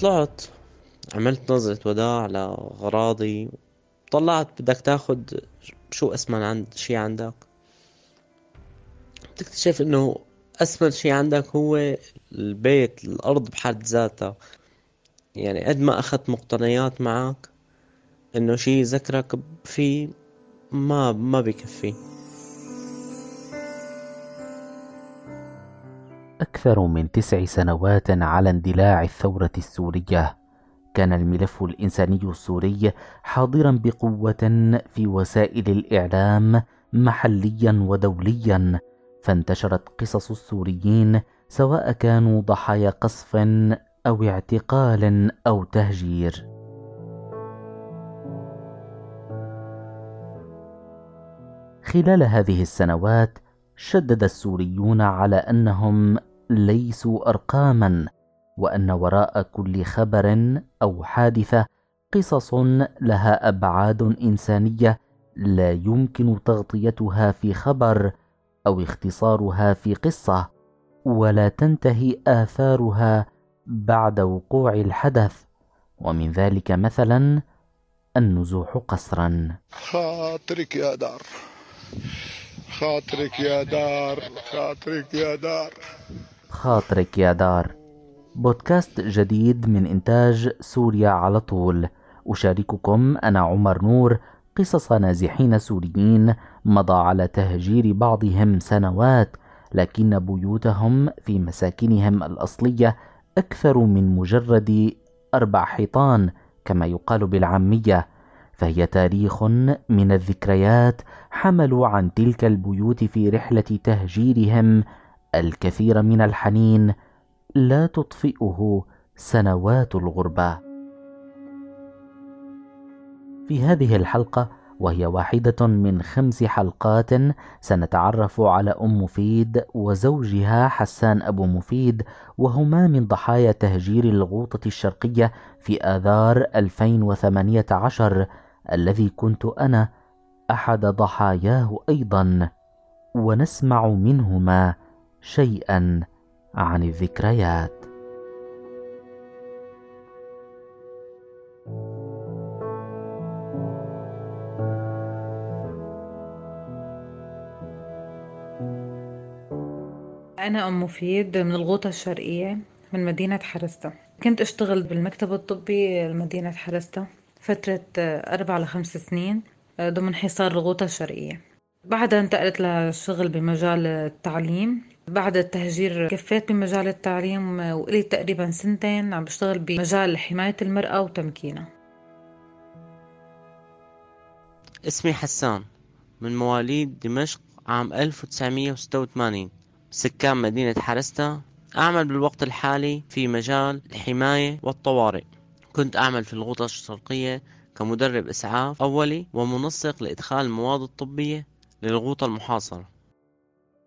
طلعت عملت نظرة وداع لأغراضي. طلعت بدك تاخد شو أسمن عند شي عندك. بتكتشف إنه أسمن شي عندك هو البيت الأرض بحد ذاتها. يعني قد ما أخذت مقتنيات معك إنه شي ذكرك فيه ما ما بكفي. أكثر من تسع سنوات على اندلاع الثورة السورية. كان الملف الإنساني السوري حاضرا بقوة في وسائل الإعلام محليا ودوليا فانتشرت قصص السوريين سواء كانوا ضحايا قصف أو اعتقال أو تهجير. خلال هذه السنوات شدد السوريون على أنهم ليسوا ارقاما وأن وراء كل خبر أو حادثة قصص لها أبعاد إنسانية لا يمكن تغطيتها في خبر أو اختصارها في قصة ولا تنتهي آثارها بعد وقوع الحدث. ومن ذلك مثلا النزوح قسرا خاطرك يا دار. خاطرك يا دار. خاطرك يا دار. خاطرك يا دار. بودكاست جديد من إنتاج سوريا على طول. أشارككم أنا عمر نور قصص نازحين سوريين مضى على تهجير بعضهم سنوات لكن بيوتهم في مساكنهم الأصلية أكثر من مجرد أربع حيطان كما يقال بالعامية. فهي تاريخ من الذكريات حملوا عن تلك البيوت في رحلة تهجيرهم الكثير من الحنين لا تطفئه سنوات الغربة. في هذه الحلقة وهي واحدة من خمس حلقات سنتعرف على أم مفيد وزوجها حسان أبو مفيد وهما من ضحايا تهجير الغوطة الشرقية في آذار 2018 الذي كنت أنا أحد ضحاياه أيضا ونسمع منهما. شيئا عن الذكريات. أنا أم مفيد من الغوطة الشرقية من مدينة حرستا كنت أشتغل بالمكتب الطبي لمدينة حرستا فترة أربع لخمس سنين ضمن حصار الغوطة الشرقية. بعدها انتقلت للشغل بمجال التعليم. بعد التهجير كفيت بمجال التعليم وإلي تقريبا سنتين عم بشتغل بمجال حماية المرأة وتمكينها. اسمي حسان من مواليد دمشق عام 1986 سكان مدينة حرستا. أعمل بالوقت الحالي في مجال الحماية والطوارئ. كنت أعمل في الغوطة الشرقية كمدرب إسعاف أولي ومنسق لإدخال المواد الطبية للغوطة المحاصرة.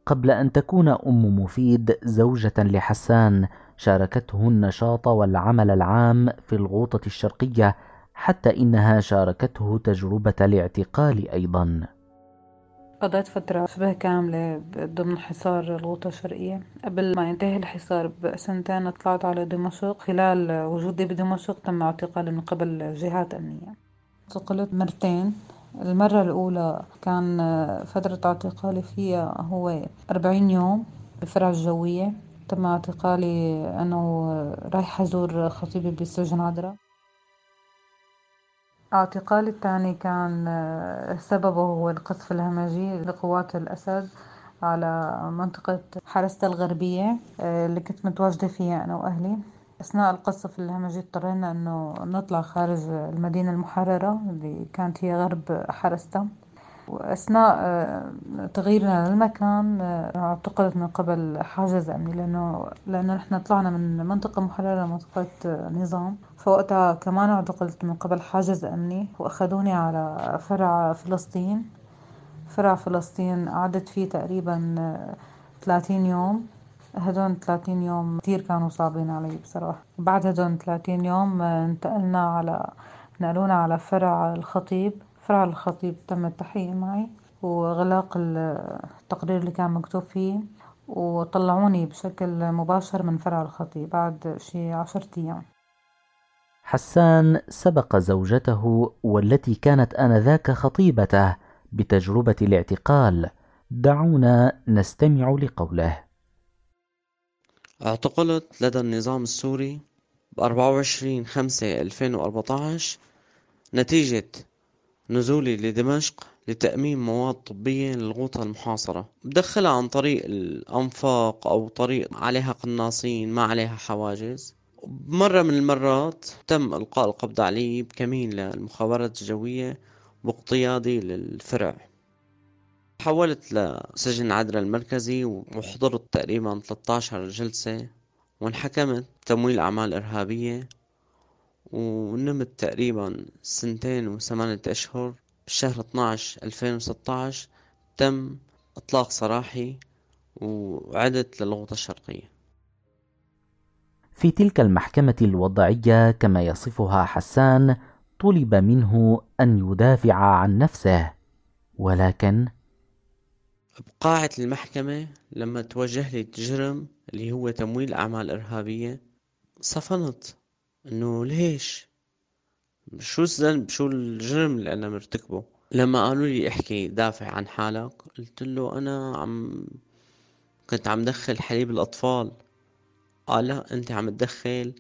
قبل أن تكون أم مفيد زوجة لحسان شاركته النشاط والعمل العام في الغوطة الشرقية حتى إنها شاركته تجربة الاعتقال أيضا. قضيت فترة شبه كاملة ضمن حصار الغوطة الشرقية. قبل ما ينتهي الحصار بسنتين طلعت على دمشق. خلال وجودي بدمشق تم اعتقالي من قبل جهات أمنية. اعتقلت مرتين. المرة الأولى كان فترة اعتقالي فيها هو أربعين يوم بفرع الجوية تم اعتقالي أنه رايحة أزور خطيبي بالسجن عذراء. اعتقالي الثاني كان سببه هو القصف الهمجي لقوات الأسد على منطقة حرسة الغربية اللي كنت متواجدة فيها أنا وأهلي. أثناء القصف الهمجي اضطرينا إنه نطلع خارج المدينة المحررة اللي كانت هي غرب حرستا وأثناء آه، تغييرنا للمكان آه، اعتقلت من قبل حاجز أمني لأنه لأنه نحن طلعنا من منطقة محررة منطقة آه، نظام. فوقتها كمان اعتقلت من قبل حاجز أمني وأخذوني على فرع فلسطين. فرع فلسطين قعدت فيه تقريبا ثلاثين يوم. هدول 30 يوم كثير كانوا صعبين علي بصراحة. بعد هدول 30 يوم انتقلنا على نقلونا على فرع الخطيب. فرع الخطيب تم التحقيق معي وإغلاق التقرير اللي كان مكتوب فيه وطلعوني بشكل مباشر من فرع الخطيب بعد شي عشرة أيام. حسان سبق زوجته والتي كانت آنذاك خطيبته بتجربة الاعتقال. دعونا نستمع لقوله. اعتقلت لدى النظام السوري ب 24 5 2014 نتيجة نزولي لدمشق لتأمين مواد طبية للغوطة المحاصرة. بدخلها عن طريق الأنفاق أو طريق عليها قناصين ما عليها حواجز. مرة من المرات تم إلقاء القبض علي بكمين للمخابرات الجوية واقتيادي للفرع. حولت لسجن عدرا المركزي وحضرت تقريبا 13 جلسة وانحكمت تمويل أعمال إرهابية ونمت تقريبا سنتين وثمانية أشهر. بشهر 12 2016 تم إطلاق سراحي وعدت للغوطة الشرقية. في تلك المحكمة الوضعية كما يصفها حسان طلب منه أن يدافع عن نفسه ولكن بقاعة المحكمة لما توجه لي الجرم اللي هو تمويل أعمال إرهابية صفنت إنه ليش؟ شو الذنب شو الجرم اللي أنا مرتكبه؟ لما قالوا لي احكي دافع عن حالك قلت له أنا عم كنت عم دخل حليب الأطفال. قال لا أنت عم تدخل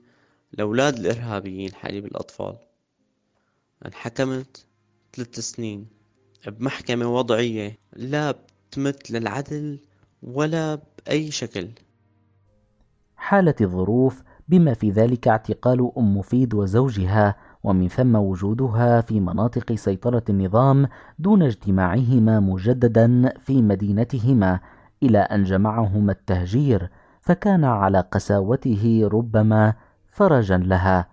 لأولاد الإرهابيين حليب الأطفال. انحكمت ثلاث سنين بمحكمة وضعية لا تمت للعدل ولا بأي شكل. حالت الظروف بما في ذلك اعتقال أم مفيد وزوجها ومن ثم وجودها في مناطق سيطرة النظام دون اجتماعهما مجددا في مدينتهما إلى أن جمعهما التهجير فكان على قساوته ربما فرجا لها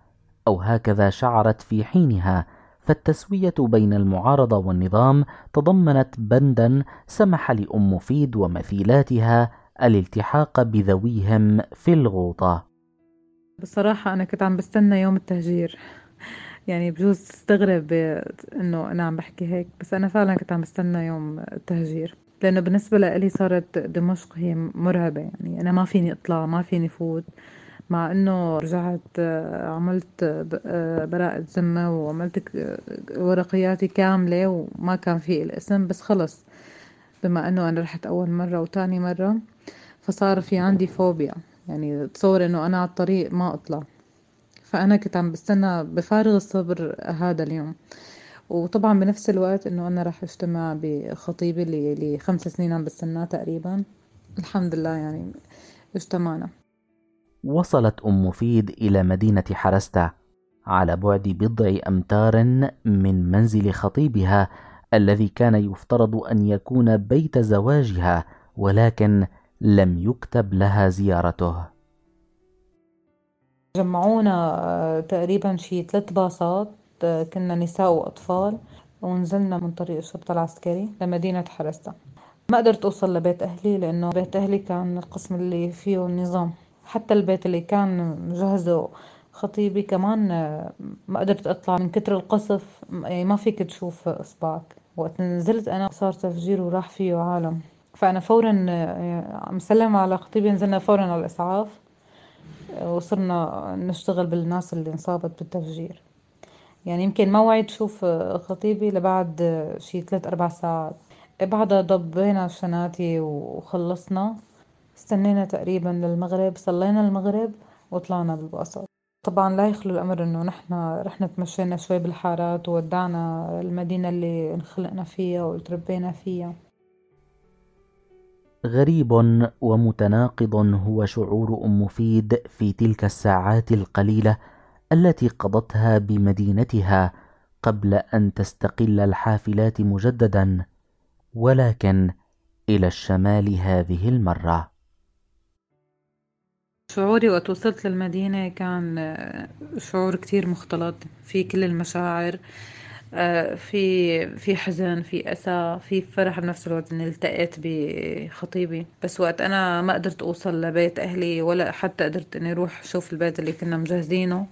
أو هكذا شعرت في حينها. فالتسوية بين المعارضة والنظام تضمنت بندا سمح لأم مفيد ومثيلاتها الالتحاق بذويهم في الغوطة. بصراحة أنا كنت عم بستنى يوم التهجير. يعني بجوز تستغرب إنه أنا عم بحكي هيك بس أنا فعلا كنت عم بستنى يوم التهجير. لأنه بالنسبة لإلي صارت دمشق هي مرعبة يعني أنا ما فيني أطلع ما فيني فوت. مع إنه رجعت آه، عملت آه، براءة ذمة وعملت ورقياتي كاملة وما كان في الاسم بس خلص. بما إنه أنا رحت أول مرة وتاني مرة فصار في عندي فوبيا. يعني تصور إنه أنا على الطريق ما أطلع. فأنا كنت عم بستنى بفارغ الصبر هذا اليوم. وطبعا بنفس الوقت إنه أنا راح أجتمع بخطيبي اللي لي خمس سنين عم بستناه تقريبا. الحمد لله يعني اجتمعنا. وصلت أم مفيد إلى مدينة حرستا على بعد بضع أمتار من منزل خطيبها الذي كان يفترض أن يكون بيت زواجها ولكن لم يكتب لها زيارته. جمعونا آه، تقريبا شي ثلاث باصات آه، كنا نساء وأطفال ونزلنا من طريق الشرطة العسكري لمدينة حرستا. ما قدرت أوصل لبيت أهلي لأنه بيت أهلي كان القسم اللي فيه النظام. حتى البيت اللي كان مجهزه خطيبي كمان آه، ما قدرت أطلع من كتر القصف. يعني ما فيك تشوف اصبعك وقت نزلت أنا صار تفجير وراح فيه عالم. فأنا فورا آه، مسلم على خطيبي نزلنا فورا على الإسعاف آه، وصرنا نشتغل بالناس اللي انصابت بالتفجير. يعني يمكن ما وعيت شوف خطيبي لبعد شي ثلاث أربع ساعات. بعدها ضبينا الشناتي وخلصنا. استنينا تقريبا للمغرب صلينا المغرب وطلعنا بالباصات. طبعا لا يخلو الأمر إنه نحن رحنا تمشينا شوي بالحارات وودعنا المدينة اللي انخلقنا فيها وتربينا فيها. غريب ومتناقض هو شعور أم مفيد في تلك الساعات القليلة التي قضتها بمدينتها قبل أن تستقل الحافلات مجددا ولكن إلى الشمال هذه المرة. شعوري وقت وصلت للمدينة كان آه، شعور كتير مختلط. في كل المشاعر آه، في في حزن في أسى في فرح بنفس الوقت إني التقيت بخطيبي. بس وقت أنا ما قدرت أوصل لبيت أهلي ولا حتى قدرت إني أروح أشوف البيت اللي كنا مجهزينه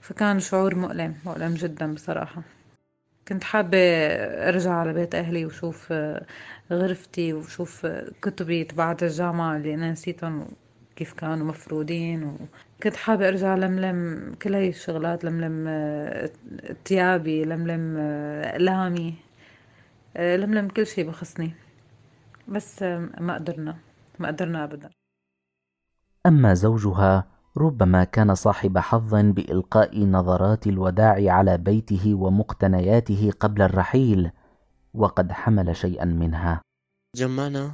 فكان شعور مؤلم مؤلم جدا بصراحة. كنت حابة أرجع على بيت أهلي وشوف آه، غرفتي وشوف كتبي تبعت الجامعة اللي أنا نسيتهم. كيف كانوا مفرودين وكنت حابة أرجع لملم كل هاي الشغلات لملم تيابي لملم أقلامي لملم كل شي بخصني. بس ما قدرنا ما قدرنا أبدا. أما زوجها ربما كان صاحب حظ بإلقاء نظرات الوداع على بيته ومقتنياته قبل الرحيل وقد حمل شيئا منها. جمعنا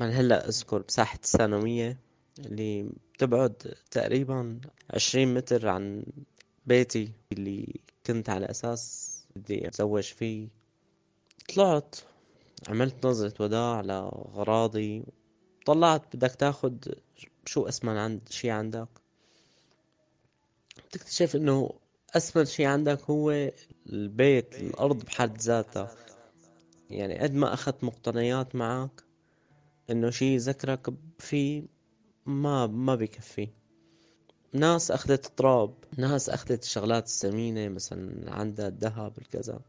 من هلأ أذكر مساحة الثانوية اللي تبعد تقريبا عشرين متر عن بيتي اللي كنت على أساس بدي أتزوج فيه. طلعت عملت نظرة وداع لأغراضي. طلعت بدك تاخد شو أسمن عند شي عندك. بتكتشف إنه أسمن شي عندك هو البيت. الأرض بحد ذاتها. يعني قد ما أخذت مقتنيات معك إنه شي ذكرك فيه ما ما بكفي ناس أخذت تراب ناس أخذت الشغلات الثمينة مثلا عندها الذهب الكذا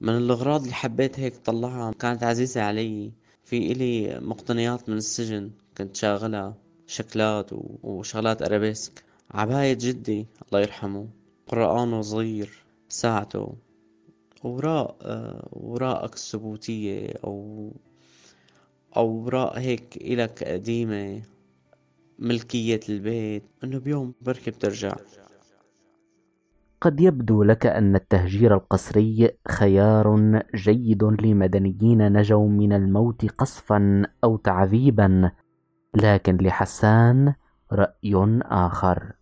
من الأغراض اللي حبيت هيك طلعها كانت عزيزة علي. في إلي مقتنيات من السجن كنت شاغلها شكلات وشغلات أرابيسك. عباية جدي الله يرحمه قرآنه صغير ساعته. أوراق أوراقك الثبوتية أو أوراق هيك إلك قديمة ملكية البيت؟ إنه بيوم بركي بترجع. قد يبدو لك أن التهجير القسري خيار جيد لمدنيين نجوا من الموت قصفا أو تعذيبا لكن لحسان رأي آخر.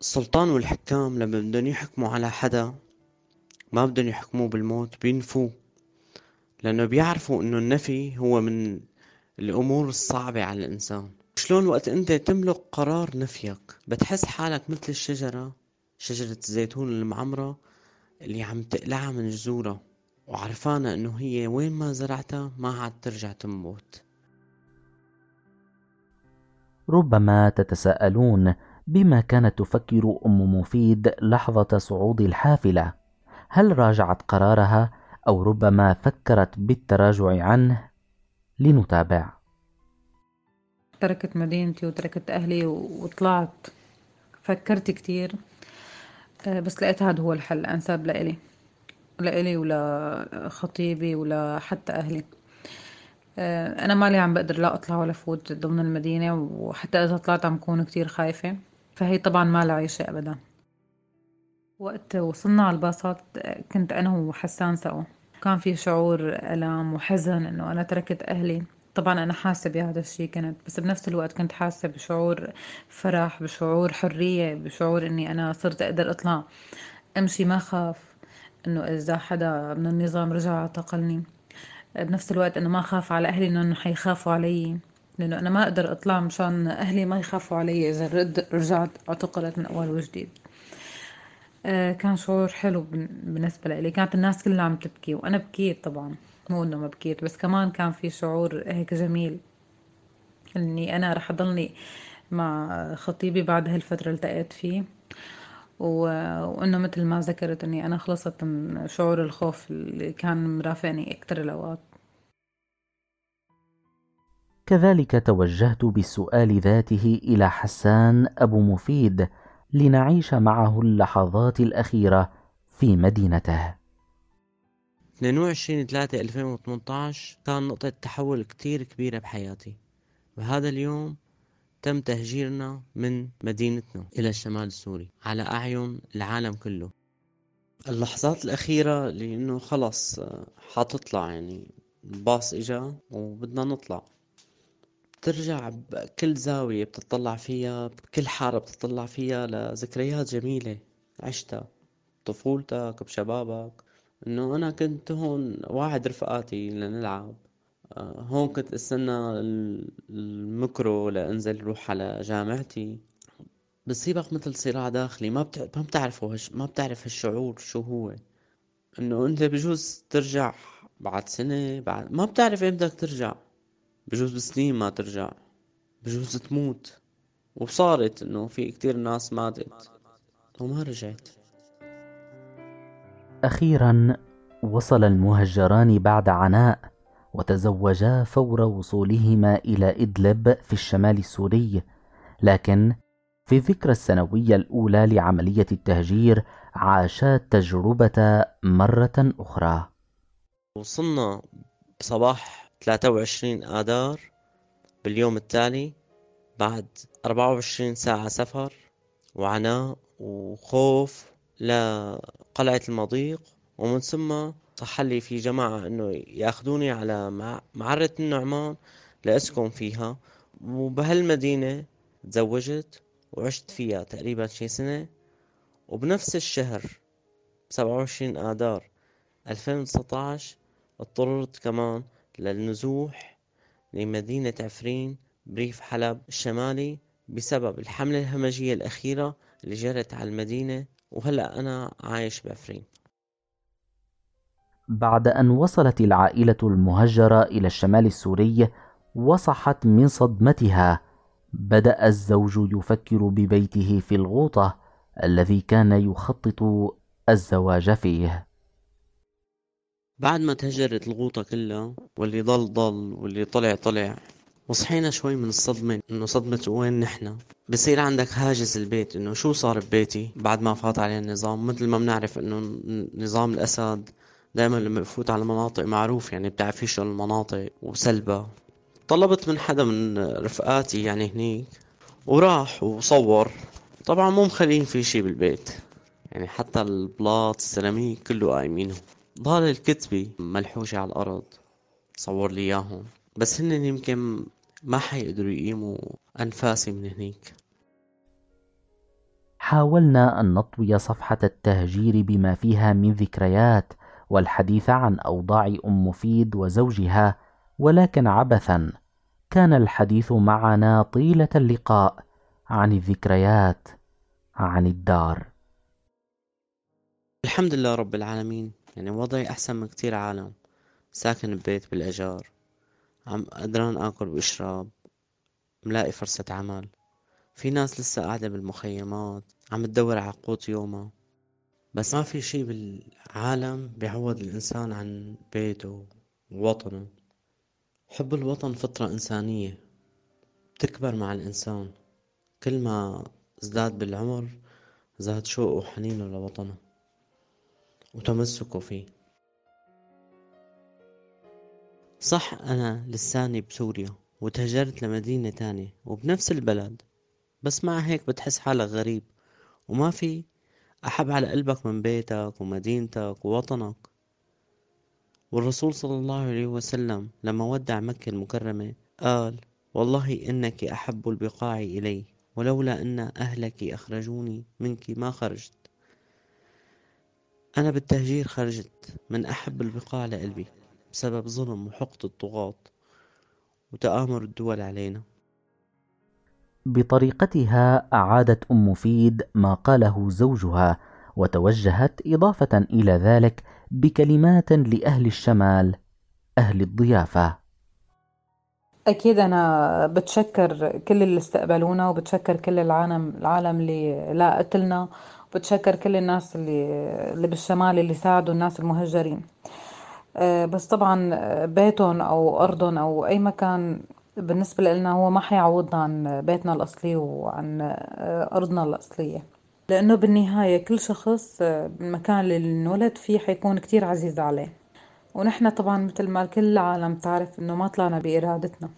السلطان والحكام لما بدهم يحكموا على حدا ما بدهم يحكموه بالموت بينفوه لأنه بيعرفوا إنه النفي هو من الأمور الصعبة على الإنسان. شلون وقت أنت تملك قرار نفيك بتحس حالك مثل الشجرة شجرة الزيتون المعمرة اللي عم تقلعها من جذورها وعرفانة إنه هي وين ما زرعتها ما عاد ترجع تنبت. ربما تتساءلون بما كانت تفكر أم مفيد لحظة صعود الحافلة. هل راجعت قرارها؟ أو ربما فكرت بالتراجع عنه لنتابع. تركت مدينتي وتركت أهلي وطلعت فكرت كتير آه، بس لقيت هذا هو الحل الأنسب لإلي لإلي ولا خطيبي ولا حتى أهلي. آه، أنا مالي عم بقدر لا أطلع ولا فوت ضمن المدينة وحتى إذا طلعت عم كون كتير خايفة. فهي طبعا ما عيشة أبدا. وقت وصلنا على الباصات كنت أنا وحسان سوا. كان في شعور ألم وحزن إنه أنا تركت أهلي. طبعا أنا حاسة بهذا الشي كنت بس بنفس الوقت كنت حاسة بشعور فرح بشعور حرية بشعور إني أنا صرت أقدر أطلع أمشي. ما خاف إنه إذا حدا من النظام رجع اعتقلني. بنفس الوقت إنه ما خاف على أهلي إنه حيخافوا علي لأنه أنا ما أقدر أطلع مشان أهلي ما يخافوا علي إذا رجعت اعتقلت من أول وجديد. كان شعور حلو بالنسبة لي. كانت الناس كلها عم تبكي وأنا بكيت طبعا. مو إنه ما بكيت بس كمان كان في شعور هيك جميل. إني أنا رح أضلني مع خطيبي بعد هالفترة التقيت فيه. و... وإنه مثل ما ذكرت إني أنا خلصت من شعور الخوف اللي كان مرافقني أكتر الأوقات. كذلك توجهت بالسؤال ذاته إلى حسان أبو مفيد لنعيش معه اللحظات الأخيرة في مدينته. 22 3 2018 كان نقطة تحول كتير كبيرة بحياتي. بهذا اليوم تم تهجيرنا من مدينتنا إلى الشمال السوري على أعين العالم كله. اللحظات الأخيرة إنه خلص حتطلع يعني الباص إجا وبدنا نطلع. بترجع بكل زاوية بتطلع فيها بكل حارة بتطلع فيها لذكريات جميلة عشتها بطفولتك بشبابك. إنه أنا كنت هون واحد رفقاتي لنلعب. آه، هون كنت أستنى المكرو لأنزل روح على جامعتي. بصيبك مثل صراع داخلي. ما بت... ما بتعرفه هش... ما بتعرف هالشعور شو هو. إنه أنت بجوز ترجع بعد سنة بعد ما بتعرف إمتى بدك ترجع. بجوز بسنين ما ترجع بجوز تموت. وصارت إنه في كتير ناس ماتت وما رجعت. أخيرا وصل المهجران بعد عناء وتزوجا فور وصولهما إلى إدلب في الشمال السوري. لكن في الذكرى السنوية الأولى لعملية التهجير عاشا التجربة مرة أخرى. وصلنا بصباح 23 آذار باليوم التالي بعد 24 ساعة سفر وعناء وخوف لقلعة المضيق ومن ثم صح لي في جماعة إنه ياخذوني على معرة النعمان لأسكن فيها وبهالمدينة تزوجت وعشت فيها تقريبا شي سنة وبنفس الشهر بسبعة وعشرين آذار ألفين وتسعتاش اضطررت كمان للنزوح لمدينة عفرين بريف حلب الشمالي بسبب الحملة الهمجية الأخيرة اللي جرت على المدينة وهلأ أنا عايش بعفرين. بعد أن وصلت العائلة المهجرة إلى الشمال السوري وصحت من صدمتها. بدأ الزوج يفكر ببيته في الغوطة الذي كان يخطط الزواج فيه. بعد ما تهجرت الغوطة كلها واللي ضل ضل واللي طلع طلع وصحينا شوي من الصدمة إنه صدمة وين نحن؟ بصير عندك هاجس البيت إنه شو صار ببيتي بعد ما فات عليه النظام؟ مثل ما بنعرف إنه نظام الأسد دائما لما بفوت على مناطق معروف يعني بتعرفي شو المناطق وسلبة. طلبت من حدا من رفقاتي يعني هنيك وراح وصور. طبعا مو مخلين في شي بالبيت يعني حتى البلاط السيراميك كله قايمينه. ضال الكتبة ملحوشة على الأرض صور لي إياهم. بس هن يمكن ما حيقدروا يقيموا أنفاسي من هنيك. حاولنا أن نطوي صفحة التهجير بما فيها من ذكريات والحديث عن أوضاع أم مفيد وزوجها ولكن عبثا كان الحديث معنا طيلة اللقاء عن الذكريات عن الدار. الحمد لله رب العالمين. يعني وضعي أحسن من كتير عالم. ساكن ببيت بالأجار عم قدران آكل وأشرب. ملاقي فرصة عمل. في ناس لسه قاعدة بالمخيمات. عم تدور على قوت يومها. بس ما في شي بالعالم بيعوض الإنسان عن بيته ووطنه. حب الوطن فطرة إنسانية. بتكبر مع الإنسان. كل ما ازداد بالعمر زاد شوقه وحنينه لوطنه. وتمسكه فيه. صح أنا لساني بسوريا وتهجرت لمدينة تانية وبنفس البلد بس مع هيك بتحس حالك غريب وما في أحب على قلبك من بيتك ومدينتك ووطنك. والرسول صلى الله عليه وسلم لما ودع مكة المكرمة قال والله إنك أحب البقاع إلي ولولا أن أهلك أخرجوني منك ما خرجت. أنا بالتهجير خرجت من أحب البقاع لقلبي بسبب ظلم وحقد الطغاة وتآمر الدول علينا. بطريقتها أعادت أم فيد ما قاله زوجها وتوجهت إضافة إلى ذلك بكلمات لأهل الشمال أهل الضيافة. أكيد أنا بتشكر كل اللي استقبلونا وبتشكر كل العالم العالم اللي لا قتلنا وبتشكر كل الناس اللي اللي بالشمال اللي ساعدوا الناس المهجرين. آه، بس طبعا بيتهم أو أرضهم أو أي مكان بالنسبة لنا هو ما حيعوضنا عن بيتنا الأصلي وعن آه، أرضنا الأصلية. لأنه بالنهاية كل شخص بالمكان آه، اللي انولد فيه حيكون كتير عزيز عليه. ونحن طبعا مثل ما كل العالم تعرف إنه ما طلعنا بإرادتنا.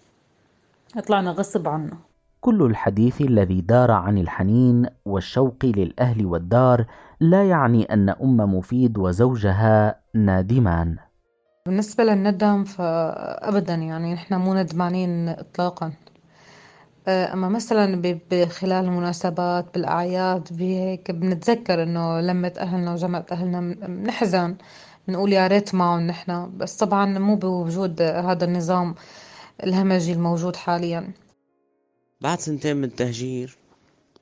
طلعنا غصب عنا كل الحديث الذي دار عن الحنين والشوق للأهل والدار لا يعني أن أم مفيد وزوجها نادمان. بالنسبة للندم فأبدا يعني نحن مو ندمانين إطلاقا. أما مثلا بخلال المناسبات بالأعياد بهيك بنتذكر إنه لمة أهلنا وجمعة أهلنا بنحزن بنقول يا ريت معهم نحن بس طبعا مو بوجود هذا النظام الهمجي الموجود حاليا. بعد سنتين من التهجير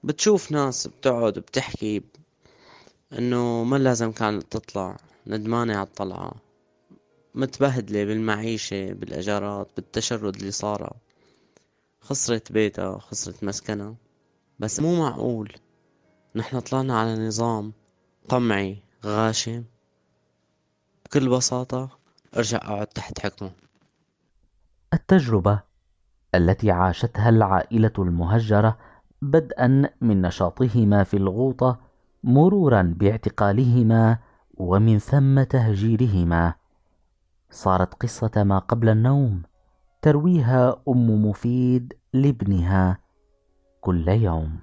بتشوف ناس بتقعد بتحكي إنه ما لازم كانت تطلع ندمانة على الطلعة متبهدلة بالمعيشة بالأجارات بالتشرد اللي صار خسرت بيتها خسرت مسكنها. بس مو معقول. نحن طلعنا على نظام قمعي غاشم بكل بساطة أرجع أقعد تحت حكمه. التجربة التي عاشتها العائلة المهجرة بدءا من نشاطهما في الغوطة مرورا باعتقالهما ومن ثم تهجيرهما. صارت قصة ما قبل النوم ترويها أم مفيد لابنها كل يوم.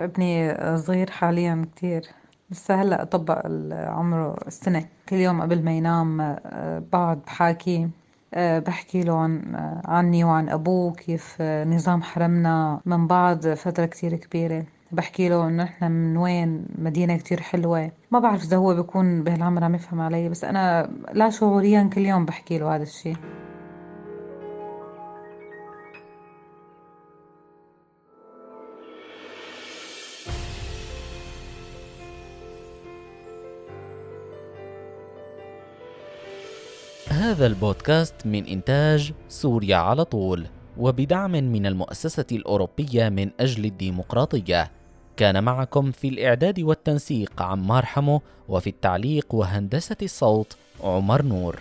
ابني صغير حاليا كتير لسه هلأ طبق عمره السنة كل يوم قبل ما ينام آه، بقعد بحاكي بحكي له عن آه، عني وعن أبوه كيف نظام حرمنا من بعض فترة كتير كبيرة. بحكي له إنه إحنا من وين؟ مدينة كتير حلوة. ما بعرف إذا هو بيكون بهالعمر عم يفهم علي بس أنا لا شعوريا كل يوم بحكي له هذا الشيء هذا البودكاست من إنتاج سوريا على طول وبدعم من المؤسسة الأوروبية من أجل الديمقراطية. كان معكم في الإعداد والتنسيق عمار حمو وفي التعليق وهندسة الصوت عمر نور.